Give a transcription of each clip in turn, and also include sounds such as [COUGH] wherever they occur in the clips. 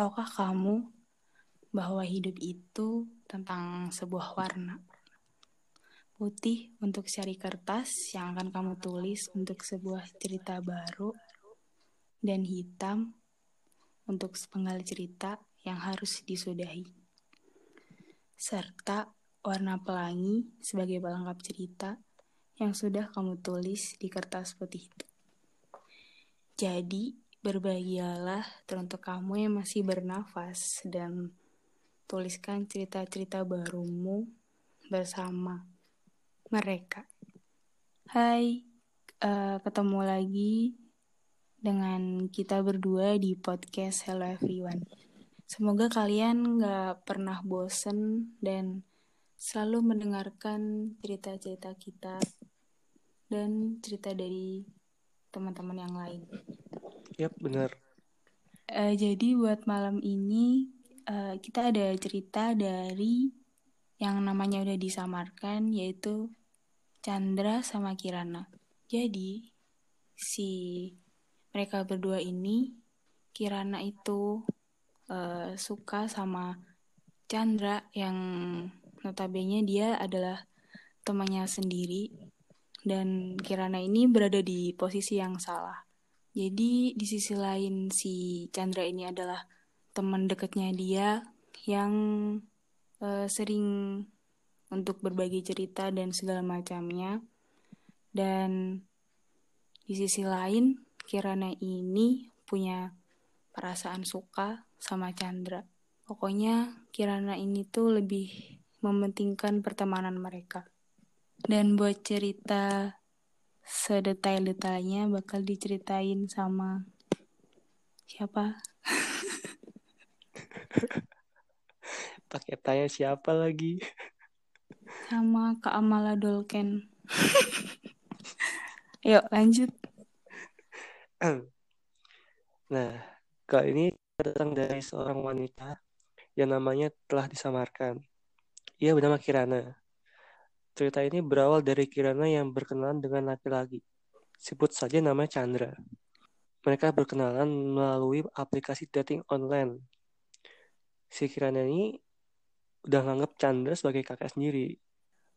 tahukah kamu bahwa hidup itu tentang sebuah warna? Putih untuk cari kertas yang akan kamu tulis untuk sebuah cerita baru, dan hitam untuk sepenggal cerita yang harus disudahi. Serta warna pelangi sebagai pelengkap cerita yang sudah kamu tulis di kertas putih itu. Jadi, berbahagialah teruntuk kamu yang masih bernafas dan tuliskan cerita-cerita barumu bersama mereka. Hai, uh, ketemu lagi dengan kita berdua di podcast Hello Everyone. Semoga kalian gak pernah bosen dan selalu mendengarkan cerita-cerita kita dan cerita dari teman-teman yang lain. Yap, benar. Uh, jadi buat malam ini uh, kita ada cerita dari yang namanya udah disamarkan yaitu Chandra sama Kirana. Jadi si mereka berdua ini Kirana itu uh, suka sama Chandra yang notabene dia adalah temannya sendiri dan Kirana ini berada di posisi yang salah. Jadi di sisi lain si Chandra ini adalah teman dekatnya dia yang uh, sering untuk berbagi cerita dan segala macamnya. Dan di sisi lain Kirana ini punya perasaan suka sama Chandra. Pokoknya Kirana ini tuh lebih mementingkan pertemanan mereka. Dan buat cerita sedetail-detailnya bakal diceritain sama siapa? [LAUGHS] Pakai tanya siapa lagi? Sama Kak Amala Dolken. [LAUGHS] Yuk lanjut. [CLEARS THROAT] Nah, kali ini datang dari seorang wanita yang namanya telah disamarkan. Ia bernama Kirana. Cerita ini berawal dari Kirana yang berkenalan dengan laki-laki. Sebut saja namanya Chandra. Mereka berkenalan melalui aplikasi dating online. Si Kirana ini udah nganggap Chandra sebagai kakak sendiri.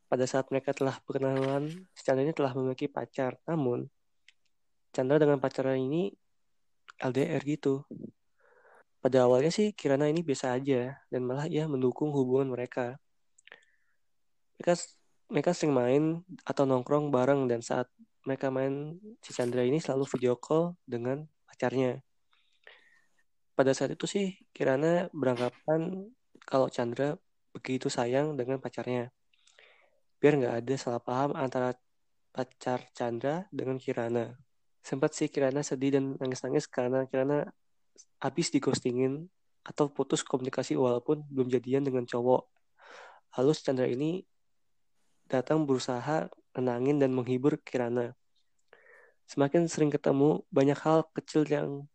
Pada saat mereka telah berkenalan, si Chandra ini telah memiliki pacar. Namun, Chandra dengan pacarnya ini LDR gitu. Pada awalnya sih Kirana ini biasa aja dan malah ia mendukung hubungan mereka. Mereka mereka sering main atau nongkrong bareng dan saat mereka main si Chandra ini selalu video call dengan pacarnya. Pada saat itu sih Kirana beranggapan kalau Chandra begitu sayang dengan pacarnya. Biar nggak ada salah paham antara pacar Chandra dengan Kirana. Sempat sih Kirana sedih dan nangis-nangis karena Kirana habis di ghostingin atau putus komunikasi walaupun belum jadian dengan cowok. Halus Chandra ini datang berusaha menangin dan menghibur Kirana. Semakin sering ketemu, banyak hal kecil yang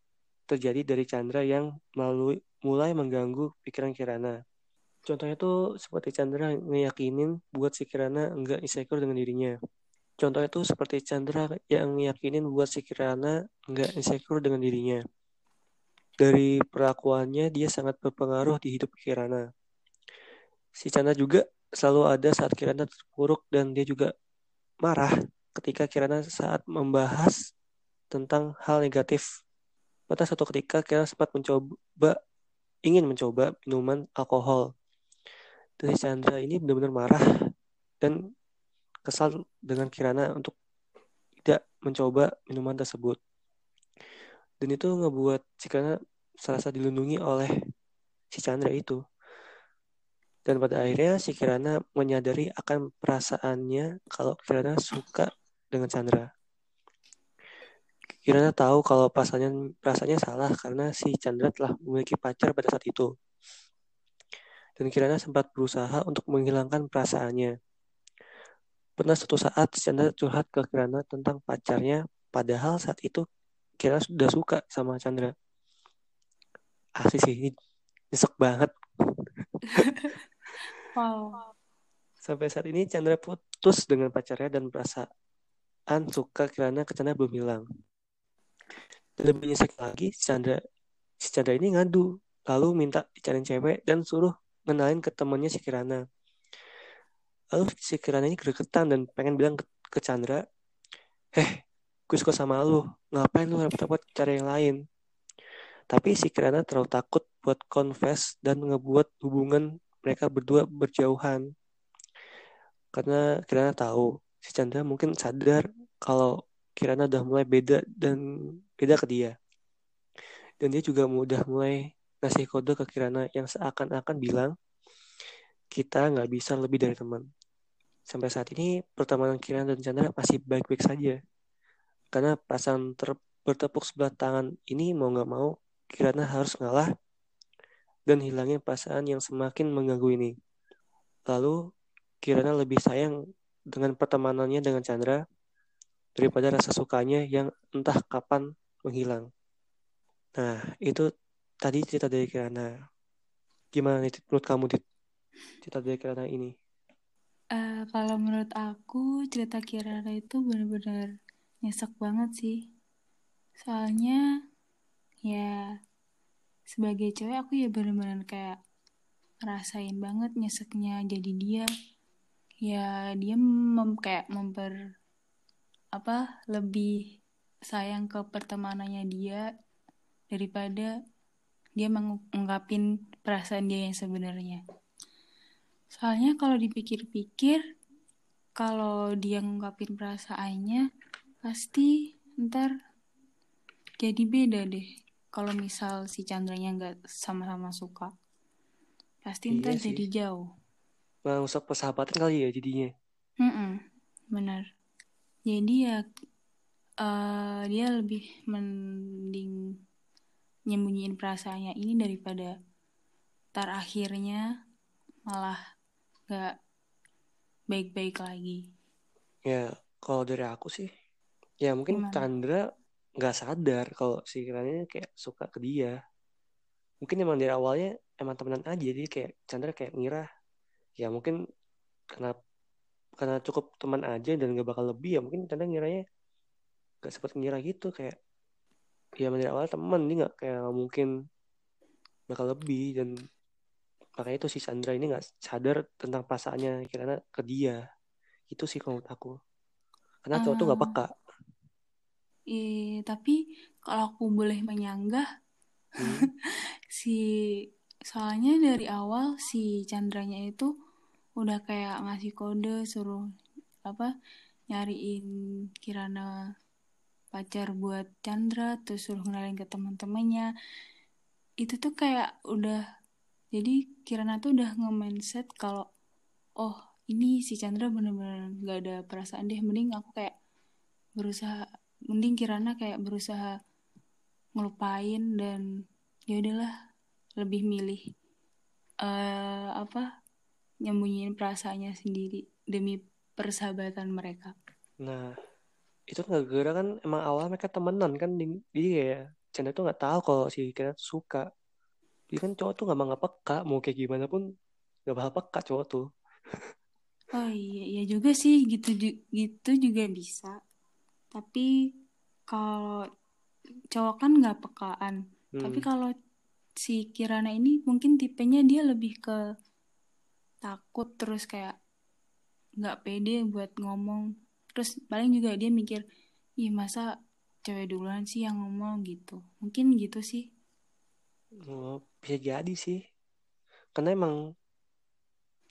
terjadi dari Chandra yang melalui, mulai mengganggu pikiran Kirana. Contohnya tuh seperti Chandra ngeyakinin buat si Kirana enggak insecure dengan dirinya. Contohnya tuh seperti Chandra yang ngeyakinin buat si Kirana enggak insecure dengan dirinya. Dari perlakuannya dia sangat berpengaruh di hidup Kirana. Si Chandra juga selalu ada saat Kirana terpuruk dan dia juga marah ketika Kirana saat membahas tentang hal negatif. Pada suatu ketika Kirana sempat mencoba ingin mencoba minuman alkohol. Dari Chandra ini benar-benar marah dan kesal dengan Kirana untuk tidak mencoba minuman tersebut. Dan itu ngebuat si Kirana serasa dilindungi oleh si Chandra itu. Dan pada akhirnya si Kirana menyadari akan perasaannya kalau Kirana suka dengan Chandra. Kirana tahu kalau perasaannya, perasaannya salah karena si Chandra telah memiliki pacar pada saat itu. Dan Kirana sempat berusaha untuk menghilangkan perasaannya. Pernah suatu saat Chandra curhat ke Kirana tentang pacarnya, padahal saat itu Kirana sudah suka sama Chandra. Asli sih, ini nyesek banget. [LAUGHS] Wow. Sampai saat ini Chandra putus dengan pacarnya dan perasaan suka karena Chandra belum hilang. Lebih nyesek lagi, Chandra si Chandra ini ngadu lalu minta dicariin cewek dan suruh ngenalin ke temennya si Kirana. Lalu si Kirana ini gregetan dan pengen bilang ke, ke Chandra, Heh, gue suka sama lu, ngapain lu repot-repot cari yang lain? Tapi si Kirana terlalu takut buat confess dan ngebuat hubungan mereka berdua berjauhan. Karena Kirana tahu si Chandra mungkin sadar kalau Kirana udah mulai beda dan beda ke dia. Dan dia juga udah mulai ngasih kode ke Kirana yang seakan-akan bilang kita nggak bisa lebih dari teman. Sampai saat ini pertemanan Kirana dan Chandra masih baik-baik saja. Karena pasangan ter bertepuk sebelah tangan ini mau nggak mau Kirana harus ngalah dan hilangin perasaan yang semakin mengganggu ini. Lalu Kirana lebih sayang dengan pertemanannya dengan Chandra daripada rasa sukanya yang entah kapan menghilang. Nah, itu tadi cerita dari Kirana. Gimana nih menurut kamu Dit? cerita dari Kirana ini? Uh, kalau menurut aku cerita Kirana itu benar-benar nyesek banget sih. Soalnya ya sebagai cewek aku ya benar-benar kayak rasain banget nyeseknya jadi dia ya dia mem kayak memper apa lebih sayang ke pertemanannya dia daripada dia mengungkapin perasaan dia yang sebenarnya. Soalnya kalau dipikir-pikir, kalau dia ngungkapin perasaannya, pasti ntar jadi beda deh. Kalau misal si Chandranya nggak sama-sama suka, pasti ntar iya jadi jauh merusak persahabatan kali ya jadinya. Mm -mm, benar. Jadi ya uh, dia lebih mending nyembunyiin perasaannya ini daripada tar akhirnya malah gak baik-baik lagi. Ya, kalau dari aku sih, ya mungkin Gimana? Chandra nggak sadar kalau si Kiranya kayak suka ke dia. Mungkin emang dari awalnya emang temenan aja, jadi kayak Chandra kayak ngira ya mungkin karena karena cukup teman aja dan gak bakal lebih ya mungkin kadang ngiranya gak sempat ngira gitu kayak ya dari awal teman ini gak kayak gak mungkin bakal lebih dan makanya itu si Sandra ini gak sadar tentang perasaannya karena ke dia. Itu sih kalau menurut aku. Karena cowok uh, tuh gak peka eh, tapi kalau aku boleh menyanggah hmm. [LAUGHS] si soalnya dari awal si Chandranya itu udah kayak ngasih kode suruh apa nyariin Kirana pacar buat Chandra terus suruh kenalin ke teman-temannya itu tuh kayak udah jadi Kirana tuh udah nge-mindset kalau oh ini si Chandra bener-bener gak ada perasaan deh mending aku kayak berusaha mending Kirana kayak berusaha ngelupain dan ya udahlah lebih milih uh, apa nyembunyiin perasaannya sendiri demi persahabatan mereka. Nah, itu nggak gara kan emang awal mereka temenan kan jadi kayak Chandra tuh nggak tahu kalau si Kira suka. Jadi kan cowok tuh nggak mau peka mau kayak gimana pun nggak bakal peka cowok tuh. Oh iya, iya juga sih gitu gitu juga bisa. Tapi kalau cowok kan nggak pekaan. Hmm. Tapi kalau si Kirana ini mungkin tipenya dia lebih ke takut terus kayak nggak pede buat ngomong. Terus paling juga dia mikir ih masa cewek duluan sih yang ngomong gitu. Mungkin gitu sih. Oh, bisa jadi sih. Karena emang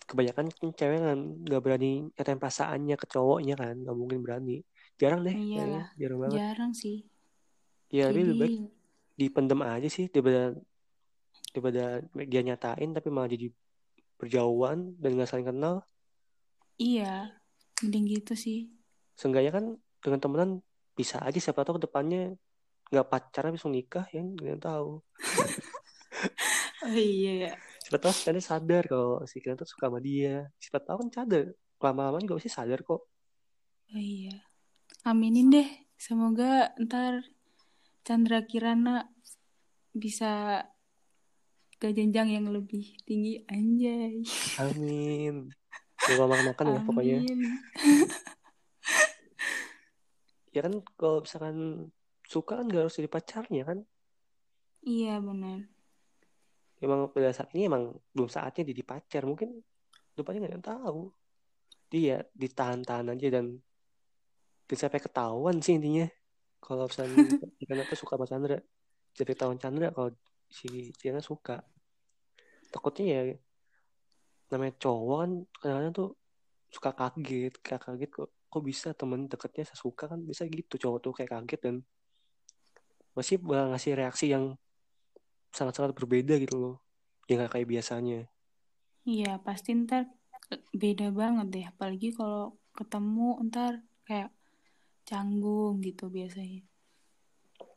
kebanyakan kan cewek kan nggak berani nyatain perasaannya ke cowoknya kan nggak mungkin berani jarang deh Iyalah, jarang banget. jarang sih. Ya Jadi... lebih baik dipendem aja sih daripada daripada dia nyatain tapi malah jadi berjauhan dan nggak saling kenal. Iya mending gitu sih. Seenggaknya kan dengan temenan bisa aja siapa tahu ke depannya nggak pacaran bisa nikah ya nggak tahu. [LAUGHS] Oh iya ya. Siapa tahu kan sadar kalau si Kiran tuh suka sama dia. Siapa tahu kan sadar. Lama-lama juga pasti sadar kok. Oh iya aminin deh semoga ntar Chandra Kirana bisa ke jenjang yang lebih tinggi anjay. Amin. Lupa makan makan ya pokoknya. [LAUGHS] Ya kan kalau misalkan suka kan gak harus jadi pacarnya kan? Iya benar. Emang pada saat ini emang belum saatnya jadi pacar. Mungkin depannya nggak ada yang tahu. Dia ditahan-tahan aja dan bisa sampai ketahuan sih intinya. Kalau misalnya [LAUGHS] Kirana tuh suka sama Chandra. Jadi ketahuan Chandra kalau si Kirana suka. Takutnya ya namanya cowok kan kadang-kadang tuh suka kaget. Kayak kaget kok kok bisa temen deketnya suka kan? Bisa gitu cowok tuh kayak kaget dan masih bakal ngasih reaksi yang sangat-sangat berbeda gitu loh. Yang gak kayak biasanya. Iya, pasti ntar beda banget deh. Apalagi kalau ketemu ntar kayak canggung gitu biasanya.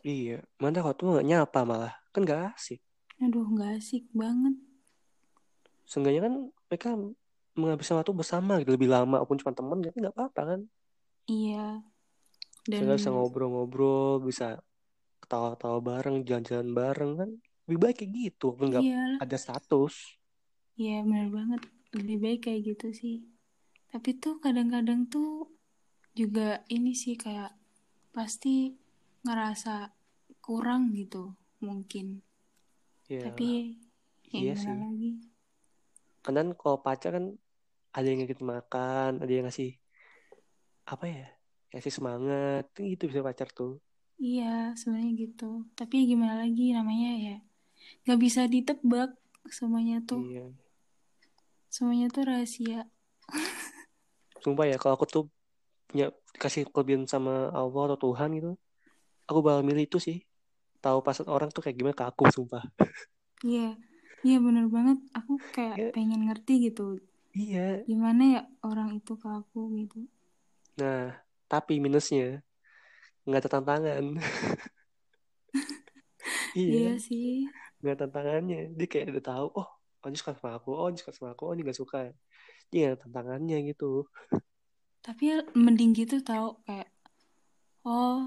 iya mana kalau tuh nggak nyapa malah kan gak asik Aduh, nggak asik banget. seenggaknya kan mereka menghabiskan waktu bersama gitu lebih lama walaupun cuma temen tapi nggak apa-apa kan Iya. Dan sehingga bisa ngobrol-ngobrol bisa ketawa-ketawa bareng jalan-jalan bareng kan lebih baik kayak gitu walaupun nggak ada status iya benar banget. Lebih baik kayak gitu sih. Tapi tuh kadang-kadang tuh juga ini sih kayak pasti ngerasa kurang gitu mungkin. ya Tapi ya iya sih lagi? kan kalau pacar kan ada yang ngikut makan ada yang ngasih apa ya kasih semangat Kan gitu bisa pacar tuh Iya, sebenarnya gitu. Tapi gimana lagi namanya ya? Gak bisa ditebak semuanya tuh. iya Semuanya tuh rahasia. sumpah ya kalau aku tuh punya kasih kelebihan sama Allah atau Tuhan gitu. Aku bakal milih itu sih. Tahu pas orang tuh kayak gimana ke aku sumpah. Iya, iya bener banget. Aku kayak Ya, pengen ngerti gitu. iya. Gimana ya orang itu ke aku gitu. nah tapi minusnya nggak ada tantangan. [LAUGHS] Iya. Iya sih. nggak ada tantangannya. Dia kayak udah tahu oh oh ini suka sama aku. Oh ini suka sama aku. Oh ini gak suka. Dia nggak ada tantangannya gitu Tapi ya mending gitu tau kayak oh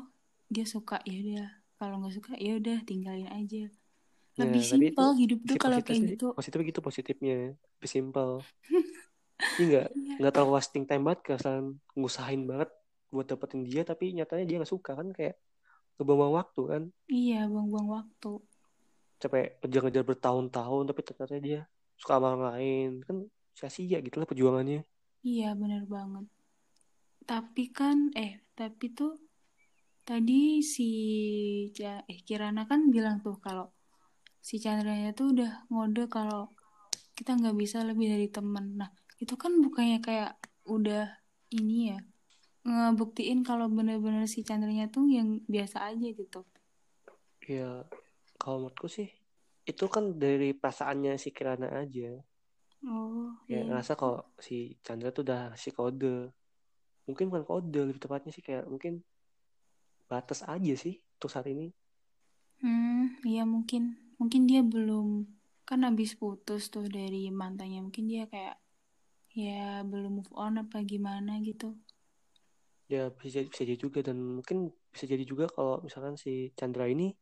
dia suka ya udah. Kalau nggak suka ya udah tinggalin aja. Nah, Lebih itu simpel hidup tuh kalau kayak gitu. positifnya gitu positifnya, lebih simpel. [LAUGHS] Ini nggak Iya, nggak terlalu wasting time banget, kesalahan ngusahain banget buat dapetin dia, tapi nyatanya dia nggak suka kan kayak ngebuang waktu kan, iya buang-buang waktu. capek ngejar-ngejar bertahun-tahun, tapi ternyata dia suka sama orang lain, kan sia-sia gitu lah perjuangannya. Iya bener banget. Tapi kan eh tapi tuh tadi si Ja- eh Kirana kan bilang tuh kalau si Chandranya tuh udah ngode kalau kita nggak bisa lebih dari temen. Nah itu kan bukannya kayak udah ini ya ngebuktiin kalau bener-bener si Chandranya tuh yang biasa aja gitu. Ya, kalau menurutku sih itu kan dari perasaannya si Kirana aja. Oh Kayak iya. ngerasa kalau si Chandra tuh udah si kode. Mungkin bukan kode, lebih tepatnya sih kayak mungkin batas aja sih untuk saat ini. Hmm iya mungkin mungkin dia belum kan habis putus tuh dari mantannya mungkin dia kayak ya belum move on apa gimana gitu. Ya bisa jadi, bisa jadi juga dan mungkin bisa jadi juga kalau misalkan si Chandra ini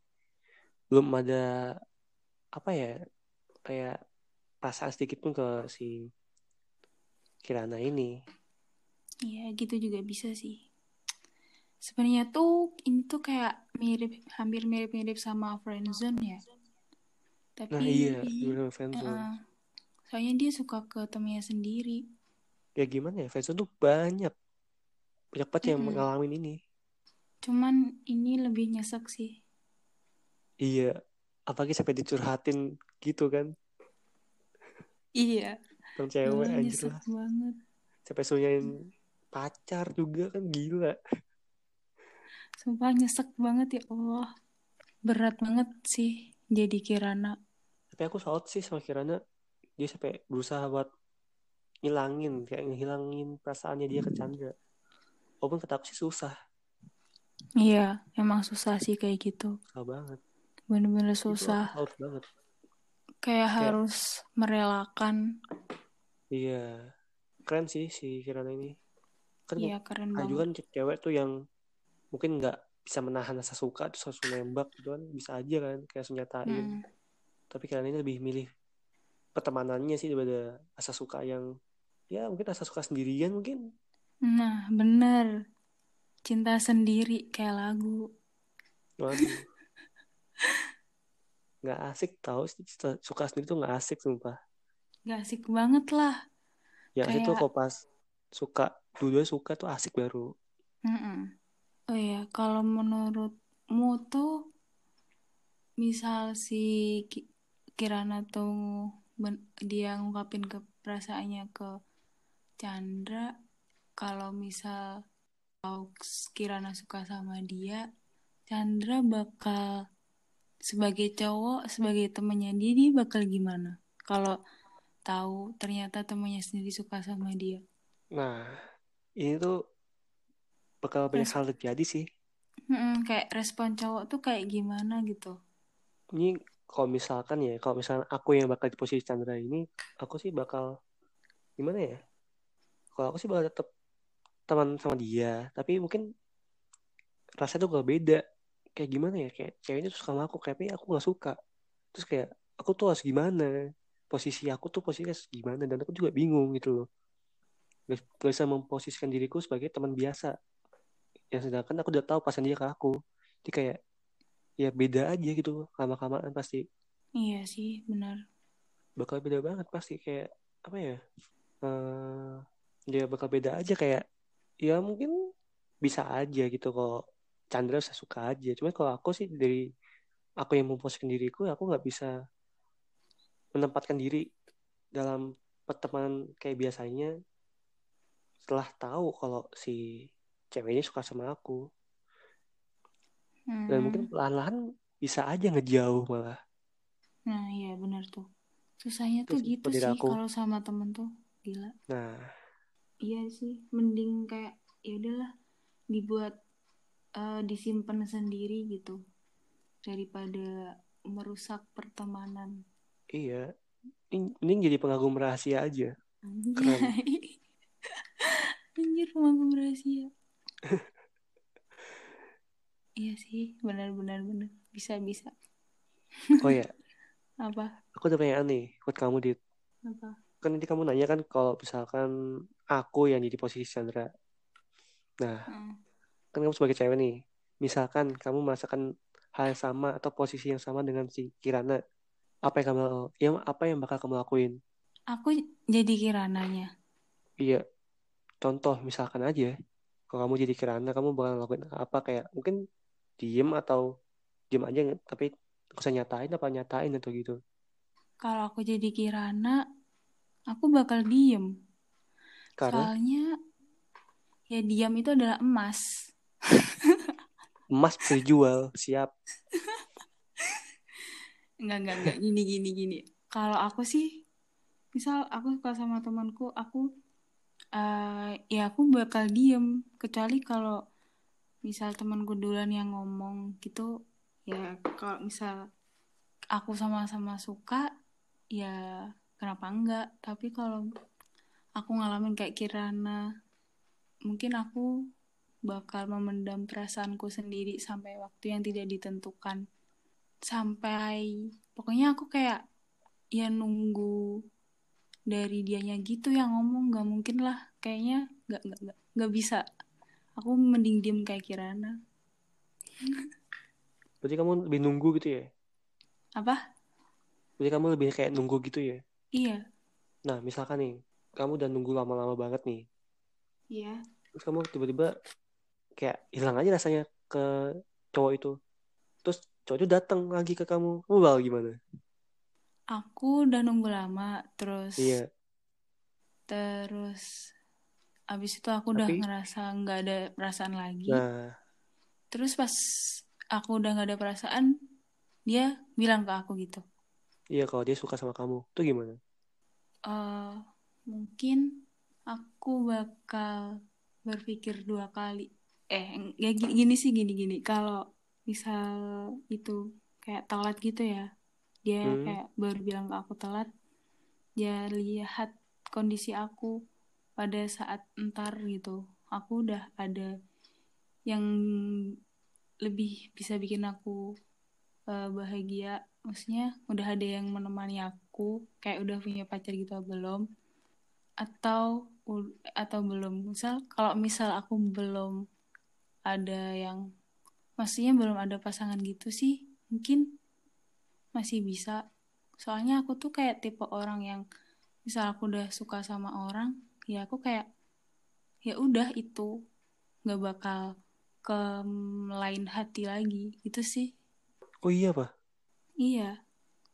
belum ada apa ya kayak perasaan sedikit pun ke si Kirana ini. Iya gitu juga bisa sih. Sebenarnya tuh ini tuh kayak mirip hampir mirip-mirip sama friendzone ya. Nah Tapi iya, i- bener friendzone. eh, soalnya dia suka ke temennya sendiri. Ya gimana ya, friendzone tuh banyak. Banyak banget yang Mm-mm. ngalamin ini. Cuman ini lebih nyesek sih. Iya, apalagi sampai dicurhatin gitu kan. Iya. Tentang cewek anjir nyesek lah. banget. Sampai sunyain pacar juga kan gila. Sumpah nyesek banget ya Allah. Berat banget sih jadi Kirana. Tapi aku salut sih sama Kirana. Dia sampai berusaha buat ngilangin, kayak ngilangin perasaannya dia ke Chandra. Walaupun kata aku sih susah, Iya, emang susah sih kayak gitu. susah banget. Bener-bener susah. salut banget. Kayak Kayak harus merelakan. iya, keren sih si Kirana ini. Kan Iya, keren ada juga kan cewek tuh yang mungkin nggak bisa menahan rasa suka terus langsung nembak gitu kan bisa aja kan kayak langsung nyatain. Mm. Tapi Kirana ini lebih milih pertemanannya sih daripada rasa suka yang ya mungkin rasa suka sendirian mungkin. Nah, bener. Cinta sendiri kayak lagu. Waduh. [LAUGHS] nggak asik tau suka sendiri tuh nggak asik sumpah Gak asik banget lah. yang tuh Kayak- kalau pas suka dua-dua suka tuh asik baru Mm-mm. Oh iya, kalau menurutmu tuh misal si Ki- Kirana tuh dia ngungkapin ke perasaannya ke Chandra, kalau misal kalau Kirana suka sama dia, Chandra bakal sebagai cowok, sebagai temennya dia, dia bakal gimana? Kalau tahu ternyata temennya sendiri suka sama dia. nah ini tuh bakal banyak Res- hal terjadi sih. Mm-mm, kayak respon cowok tuh kayak gimana gitu. ini kalau misalkan ya kalau misalkan aku yang bakal di posisi Chandra ini aku sih bakal gimana ya? Kalau aku sih bakal tetap teman sama dia tapi mungkin rasanya tuh gak beda. Kayak gimana ya? Kayak ceweknya tuh suka sama aku tapi aku nggak suka. Terus kayak aku tuh harus gimana? Posisi aku tuh posisinya gimana? Dan aku juga bingung gitu loh. gak, gak bisa memposisikan diriku sebagai teman biasa. Yang sedangkan aku udah tahu pasan dia ke aku. Jadi kayak ya beda aja gitu lama kelamaan pasti. Iya sih, benar. bakal beda banget pasti kayak apa ya eh dia bakal beda aja kayak ya mungkin bisa aja gitu kok Chandra saya suka aja. Cuma kalau aku sih dari aku yang memposisikan diriku aku nggak bisa menempatkan diri dalam pertemanan kayak biasanya setelah tahu kalau si cewek ini suka sama aku dan Hmm. mungkin perlahan-lahan bisa aja ngejauh malah Nah, iya benar tuh. Susahnya tuh Terus gitu sih aku. kalau sama temen tuh. Gila. nah Iya sih, mending kayak ya udahlah dibuat eh, disimpan sendiri gitu daripada merusak pertemanan. iya ini, ini jadi pengagum rahasia aja [LAUGHS] Keren. Anjir, pemangku rahasia. iya sih, benar-benar benar. Bisa bisa. oh ya [LAUGHS] Apa? aku ada pertanyaan nih buat kamu dit Apa? kan tadi kamu nanya kan kalau misalkan aku yang jadi posisi Chandra nah Heeh. kan kamu sebagai cewek nih misalkan kamu merasakan hal yang sama atau posisi yang sama dengan si Kirana apa yang kamu yang apa yang bakal kamu lakuin Aku jadi kirananya. iya contoh misalkan aja kalau kamu jadi Kirana kamu bakal lakuin apa kayak mungkin diem atau diem aja tapi usah nyatain apa nyatain atau gitu Kalau aku jadi Kirana, aku bakal diem. karena Soalnya ya diam itu adalah emas. [LAUGHS] emas dijual siap Enggak, enggak, enggak. Gini, gini, gini. Kalau aku sih, misal aku suka sama temanku, aku eh ya aku bakal diem. Kecuali kalau misal temanku duluan yang ngomong gitu, ya kalau misal aku sama-sama suka, ya kenapa enggak? Tapi kalau aku ngalamin kayak Kirana, mungkin aku bakal memendam perasaanku sendiri sampai waktu yang tidak ditentukan. Sampai pokoknya aku kayak ya nunggu dari dianya gitu yang ngomong nggak mungkin lah kayaknya nggak nggak nggak bisa aku mending diem kayak Kirana berarti kamu lebih nunggu gitu ya apa berarti kamu lebih kayak nunggu gitu ya iya Nah, misalkan nih, kamu udah nunggu lama-lama banget nih. iya Terus kamu tiba-tiba kayak hilang aja rasanya ke cowok itu. Terus cowok itu datang lagi ke kamu. Kamu bakal gimana? Aku udah nunggu lama terus Iya. terus abis itu aku udah Tapi- ngerasa nggak ada perasaan lagi Nah, terus pas aku udah nggak ada perasaan dia bilang ke aku gitu iya kalau dia suka sama kamu, itu gimana? eh mungkin aku bakal berpikir dua kali. Eh, ya gini, gini sih gini-gini. Kalau misal itu kayak telat gitu ya, dia Hmm. kayak baru bilang ke aku telat, dia lihat kondisi aku pada saat entar gitu. Aku udah ada yang lebih bisa bikin aku eh, bahagia. Maksudnya udah ada yang menemani aku, kayak udah punya pacar gitu atau belum? Atau atau belum? Misal kalau misal aku belum ada yang maksudnya belum ada pasangan gitu sih, mungkin masih bisa. Soalnya aku tuh kayak tipe orang yang misal aku udah suka sama orang ya aku kayak ya udah itu nggak bakal ke lain hati lagi gitu sih. Oh iya pak? Iya.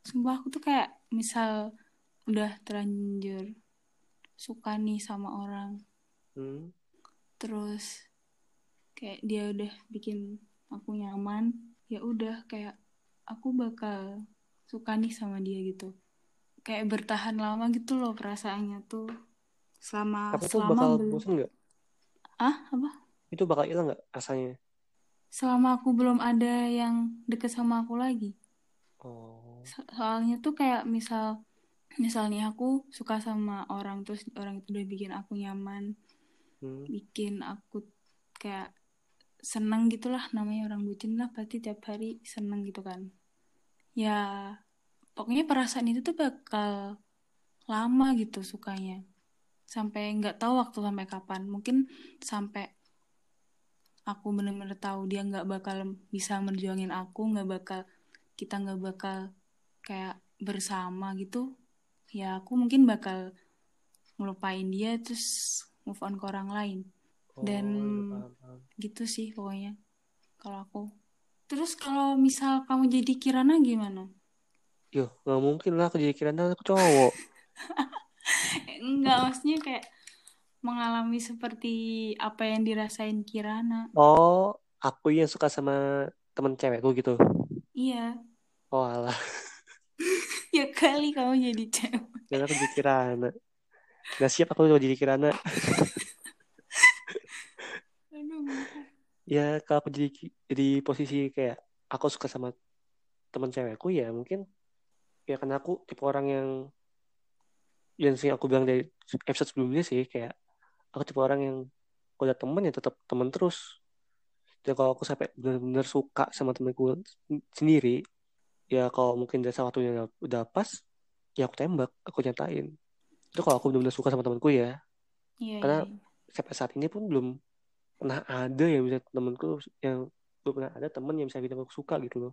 Sumpah aku tuh kayak misal udah terlanjur suka nih sama orang. Hmm. terus kayak dia udah bikin aku nyaman ya udah kayak aku bakal suka nih sama dia gitu. Kayak bertahan lama gitu loh perasaannya tuh. Selama tuh selama bakal belum bosan nggak? Ah apa? Itu bakal hilang nggak rasanya? Selama aku belum ada yang deket sama aku lagi. Oh. So- soalnya tuh kayak misal misalnya aku suka sama orang terus orang itu udah bikin aku nyaman. Hmm. bikin aku kayak seneng gitulah namanya orang bucin lah pasti tiap hari seneng gitu kan. Ya pokoknya perasaan itu tuh bakal lama gitu sukanya. Sampai nggak tahu waktu sampai kapan. Mungkin sampai aku bener-bener tahu dia nggak bakal bisa merjuangin aku nggak bakal kita nggak bakal kayak bersama gitu ya aku mungkin bakal ngelupain dia terus move on ke orang lain Dan- iya, paham, paham. gitu sih pokoknya kalau aku terus kalau misal kamu jadi Kirana gimana Yo, nggak mungkin lah aku jadi kirana aku cowok. [LAUGHS] Enggak maksudnya kayak mengalami seperti apa yang dirasain Kirana Oh, aku yang suka sama temen cewekku gitu. iya Oh alah, [LAUGHS] ya kali kamu jadi cewek jangan aku jadi kirana. Gak siap aku jadi kirana. [LAUGHS] aduh Ya kalau aku jadi jadi posisi kayak aku suka sama temen cewekku ya mungkin ya karena aku tipe orang yang yang sih aku bilang dari episode sebelumnya sih kayak aku tipe orang yang kalau ada temen ya tetap temen terus. Dan kalau aku sampai benar-benar suka sama temenku sendiri, ya kalau mungkin dasar waktunya udah, udah pas, ya aku tembak, aku nyatain. Itu kalau aku benar-benar suka sama temenku ya. iya Karena- iya Sampai saat ini pun belum pernah ada yang bisa temenku yang belum pernah ada temen yang bisa bikin aku suka gitu loh.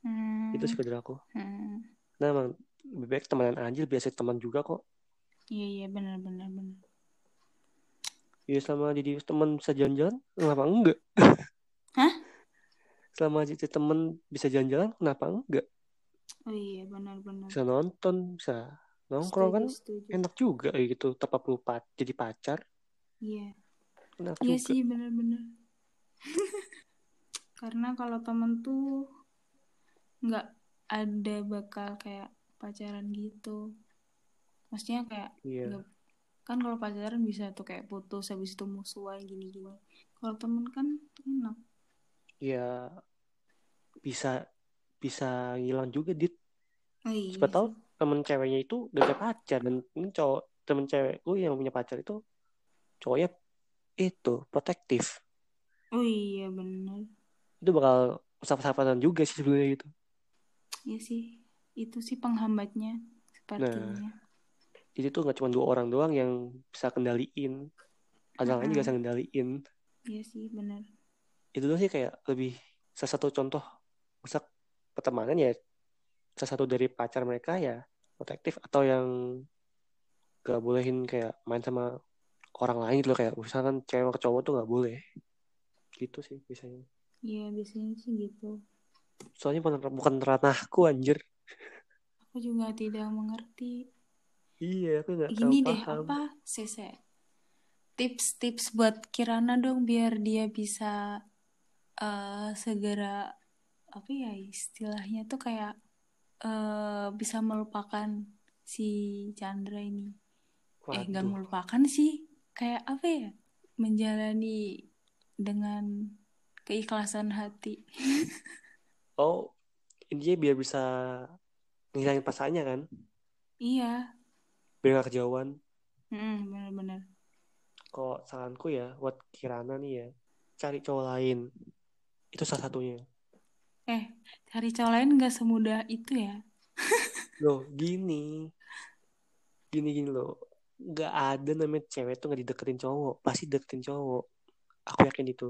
Hmm, Itu sih aku. hmm. Nah emang lebih baik temenan aja, biasa teman juga kok. iya iya benar benar benar Ya selama jadi teman bisa jalan-jalan, kenapa enggak? Hah? Selama jadi teman bisa jalan-jalan, kenapa enggak? oh iya benar benar Bisa nonton, bisa nongkrong kan setuju, enak juga gitu tanpa perlu jadi pacar iya enak Iya juga sih bener-bener. [LAUGHS] Karena kalau temen tuh nggak ada bakal kayak pacaran gitu. Maksudnya kayak iya nggak- kan kalau pacaran bisa tuh kayak putus habis itu musuhan gini-gini. Kalau temen kan enak. ya bisa bisa hilang juga dit Oh, iya siapa tahu temen ceweknya itu udah punya pacar dan ini cowok temen cewekku yang punya pacar itu cowoknya itu protektif Oh iya bener. itu bakal sahabatan juga sih sebenarnya gitu Iya sih. Itu sih penghambatnya sepertinya. jadi tuh nggak cuma dua orang doang yang bisa kendaliin ada lain juga bisa kendaliin Iya sih bener. itu tuh sih kayak lebih salah satu contoh masa pertemanan ya salah satu dari pacar mereka ya protektif atau yang gak bolehin kayak main sama orang lain gitu loh kayak misalkan cewek cowok tuh gak boleh gitu sih biasanya Iya biasanya sih gitu. soalnya bukan, bukan ranahku anjir Aku juga tidak mengerti. iya aku gak Gini deh, paham apa Sese? Tips-tips buat Kirana dong biar dia bisa eh, segera apa ya istilahnya tuh kayak eh, bisa melupakan si Chandra ini. Eh, gak Waduh. melupakan sih, kayak apa ya? Menjalani dengan keikhlasan hati. [LAUGHS] oh intinya biar bisa ngilangin perasaannya kan Iya, biar gak kejauhan Mm, bener-bener. kok saranku ya buat Kirana nih ya cari cowok lain itu salah satunya Eh, cari cowok lain gak semudah itu ya? [LAUGHS] loh gini gini gini loh nggak ada namanya cewek tuh nggak dideketin cowok. Pasti deketin cowok. Aku yakin itu.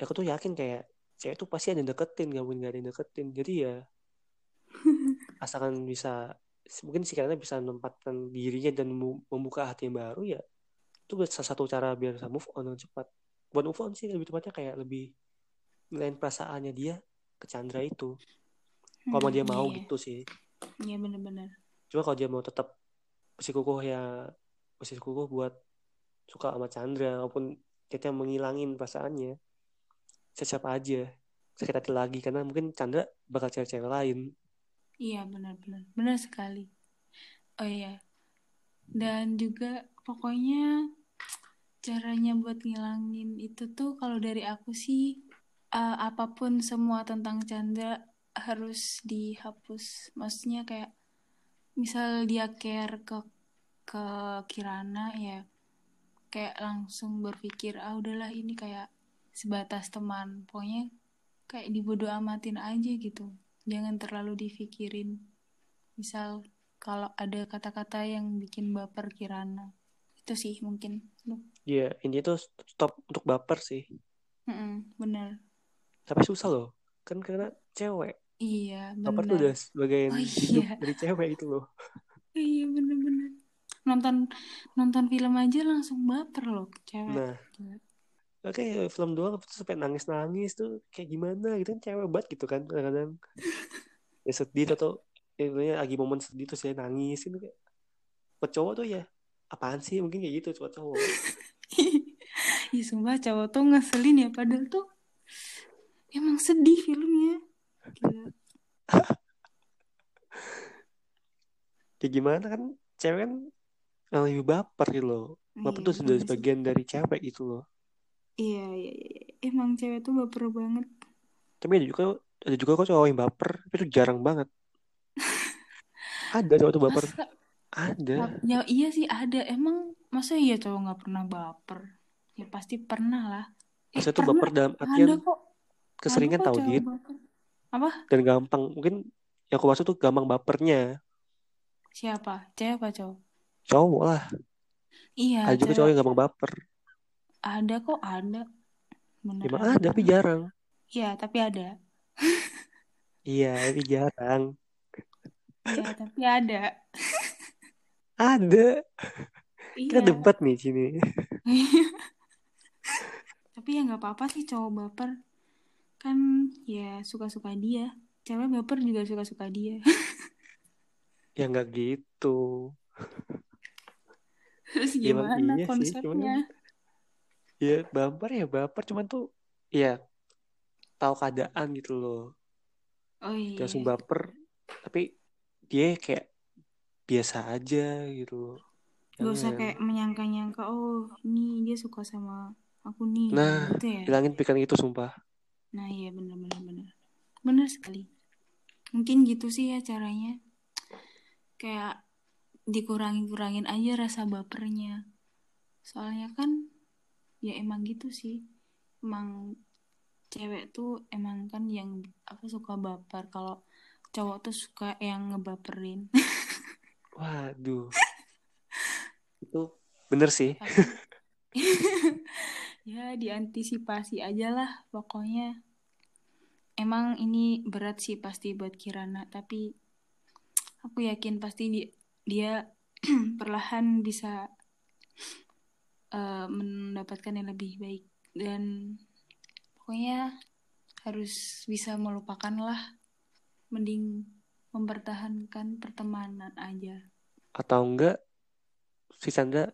Aku tuh yakin kayak cewek tuh pasti ada yang deketin gak mungkin gak ada yang deketin. Jadi ya [LAUGHS] asalkan bisa mungkin si Kirana bisa menempatkan dirinya dan membuka hati yang baru ya itu salah satu cara biar bisa move on dengan cepat. Buat move on sih lebih tepatnya kayak lebih ngelain perasaannya dia ke Chandra itu. Kalau Hmm, dia mau iya. gitu sih. Iya bener-bener. cuma kalau dia mau tetap bersikukuh ya bersikukuh buat suka sama Chandra walaupun kita menghilangin perasaannya siapa aja sakit hati lagi karena mungkin Chandra bakal cewek-cewek lain Iya benar-benar. Benar sekali. Oh iya. Dan juga pokoknya caranya buat ngilangin itu tuh kalau dari aku sih eh, apa pun semua tentang Chandra harus dihapus. Maksudnya kayak misal dia care ke ke Kirana ya kayak langsung berpikir ah udahlah ini kayak sebatas teman. Pokoknya kayak dibodo amatin aja gitu. Jangan terlalu dipikirin. Misal kalau ada kata-kata yang bikin baper Kirana. Itu sih mungkin. Iya, ini tuh stop untuk baper sih. Mm-mm, bener. Tapi susah loh. Kan karena cewek. Iya, Baper tuh bener. udah sebagian Oh, hidup iya. dari cewek itu loh. Iya, bener-bener. Nonton nonton film aja langsung baper loh cewek. Nah, oke film doang terus sampai nangis-nangis tuh kayak gimana gitu kan cewek banget gitu kan kadang-kadang. [LAUGHS] ya sedih atau ya, lagi momen sedih terus saya nangis itu kayak buat cowok tuh ya apaan sih mungkin kayak gitu buat cowok. [LAUGHS] Ih, sumpah cowok tuh ngeselin ya padahal tuh emang sedih filmnya. Kayak gimana kan cewek kan yang lebih baper gitu loh. Baper Iya, tuh sudah sih. sebagian dari cewek gitu loh. Iya, iya, iya. iya. Emang cewek tuh baper banget. Tapi ada juga ada juga kok cowok yang baper, tapi itu jarang banget. [LAUGHS] Ada cowok tuh baper. Masa? Ada. Ya iya sih ada. Emang masa iya cowok nggak pernah baper? Ya pasti pernah lah. Eh, Maksudnya tuh baper dalam Ada artian kok. keseringan tahu dit baper. Apa? dan gampang. Mungkin yang aku maksud tuh gampang bapernya. Siapa? Cewek apa cowok? Cowok lah. Iya, Ada juga cowok yang gampang baper. Ada kok, ada. Emang Beneran. ada tapi jarang. Iya, tapi ada. Iya, tapi jarang. Iya, tapi ada. Ada. Iya. Kita debat nih sini. [LAUGHS] tapi ya nggak apa-apa sih cowok baper. Kan ya suka-suka dia. Cewek baper juga suka-suka dia. [LAUGHS] Ya nggak gitu. Terus Ya, gimana iya sih, cuman konsepnya? Ya baper ya baper cuman tuh ya tahu keadaan gitu loh. Oh iya. langsung baper tapi dia kayak biasa aja gitu loh. Gak usah kayak menyangka-nyangka, oh ini dia suka sama aku nih. Nah, gitu ya. Hilangin pikiran itu sumpah. Nah iya bener-bener bener. Bener sekali. Mungkin gitu sih ya caranya. Kayak dikurangin-kurangin aja rasa bapernya. Soalnya kan ya emang gitu sih. Emang cewek tuh emang kan yang apa suka baper. Kalau cowok tuh suka yang ngebaperin. [LAUGHS] Waduh. itu bener sih. [LAUGHS] Ya diantisipasi aja lah pokoknya. Emang ini berat sih pasti buat Kirana, tapi aku yakin pasti di- dia [CLEARS THROAT] perlahan bisa eh, mendapatkan yang lebih baik dan pokoknya harus bisa melupakan lah, mending mempertahankan pertemanan aja. Atau enggak si Chandra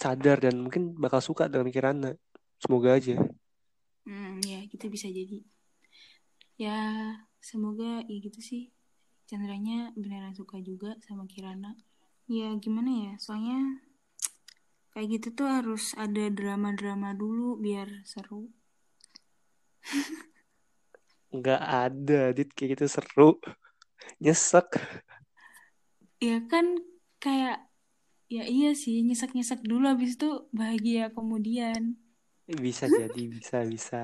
sadar dan mungkin bakal suka dengan Kirana. Semoga aja. Hmm, ya gitu bisa jadi. Ya semoga ya gitu sih. Chandranya beneran suka juga sama Kirana. Ya gimana ya, soalnya kayak gitu tuh harus ada drama-drama dulu biar seru. [LAUGHS] Enggak ada, Dit. Kayak gitu seru. Nyesek. Ya kan kayak ya iya sih nyesek-nyesek dulu habis itu bahagia kemudian. Bisa jadi, bisa, bisa.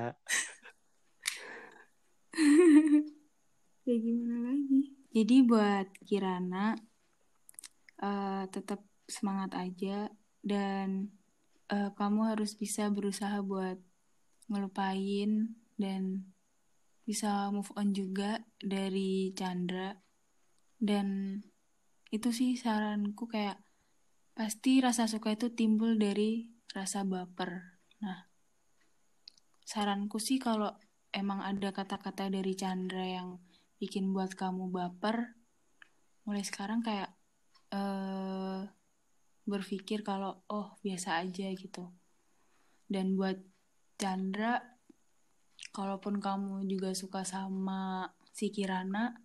[LAUGHS] ya gimana lagi? Jadi buat Kirana eh, tetap semangat aja dan eh, kamu harus bisa berusaha buat ngelupain dan bisa move on juga dari Chandra. dan itu sih saranku kayak pasti rasa suka itu timbul dari rasa baper. Nah saranku sih kalau emang ada kata-kata dari Chandra yang bikin buat kamu baper mulai sekarang kayak uh, berpikir kalau oh biasa aja gitu. Dan buat Chandra kalaupun kamu juga suka sama si Kirana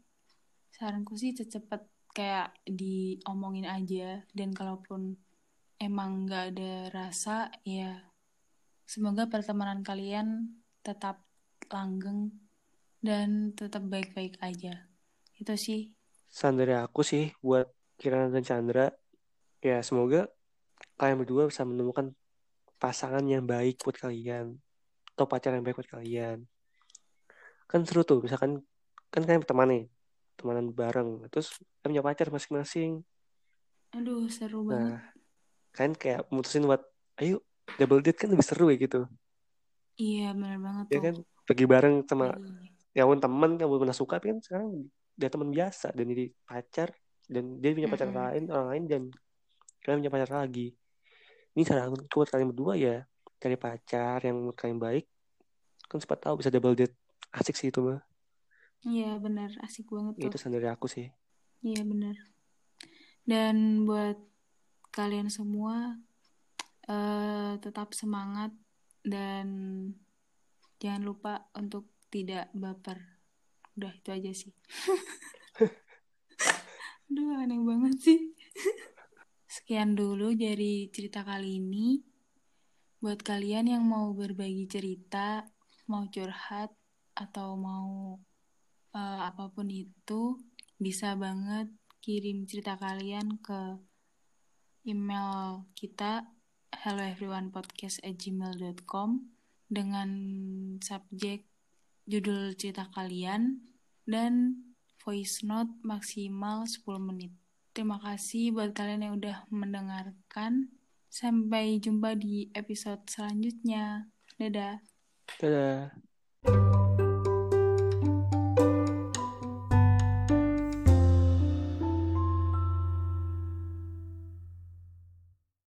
saranku sih cepet kayak diomongin aja. Dan kalaupun emang nggak ada rasa ya semoga pertemanan kalian tetap langgeng dan tetap baik-baik aja. Itu sih. Saran dari aku sih buat Kirana dan Chandra ya semoga kalian berdua bisa menemukan pasangan yang baik buat kalian atau pacar yang baik buat kalian. Kan seru tuh misalkan kan kalian teman nih temanan bareng. Terus kalian punya pacar masing-masing. Aduh seru nah, banget. kan kayak mutusin buat ayo double date kan lebih seru ya gitu. Iya benar banget ya tuh. kan pergi bareng sama iya. ya pun yang belum pernah suka tapi kan sekarang dia teman biasa dan jadi pacar dan dia punya pacar mm -hmm. lain orang lain dan kalian punya pacar lagi. Ini saran buat kalian berdua ya cari pacar yang menurut kalian baik kan sempat tahu bisa double date. Asik sih itu mah iya benar asik banget tuh. Itu saran dari aku sih. Iya benar dan buat kalian semua uh, tetap semangat dan jangan lupa untuk tidak baper. Udah itu aja sih. [LAUGHS] Aduh aneh banget sih. Sekian dulu dari cerita kali ini. Buat kalian yang mau berbagi cerita, mau curhat, atau mau uh, apa pun itu, bisa banget kirim cerita kalian ke email kita helloeveryonepodcast@gmail.com dengan subjek judul cerita kalian dan voice note maksimal 10 menit. Terima kasih buat kalian yang udah mendengarkan. Sampai jumpa di episode selanjutnya. Dadah. Dadah.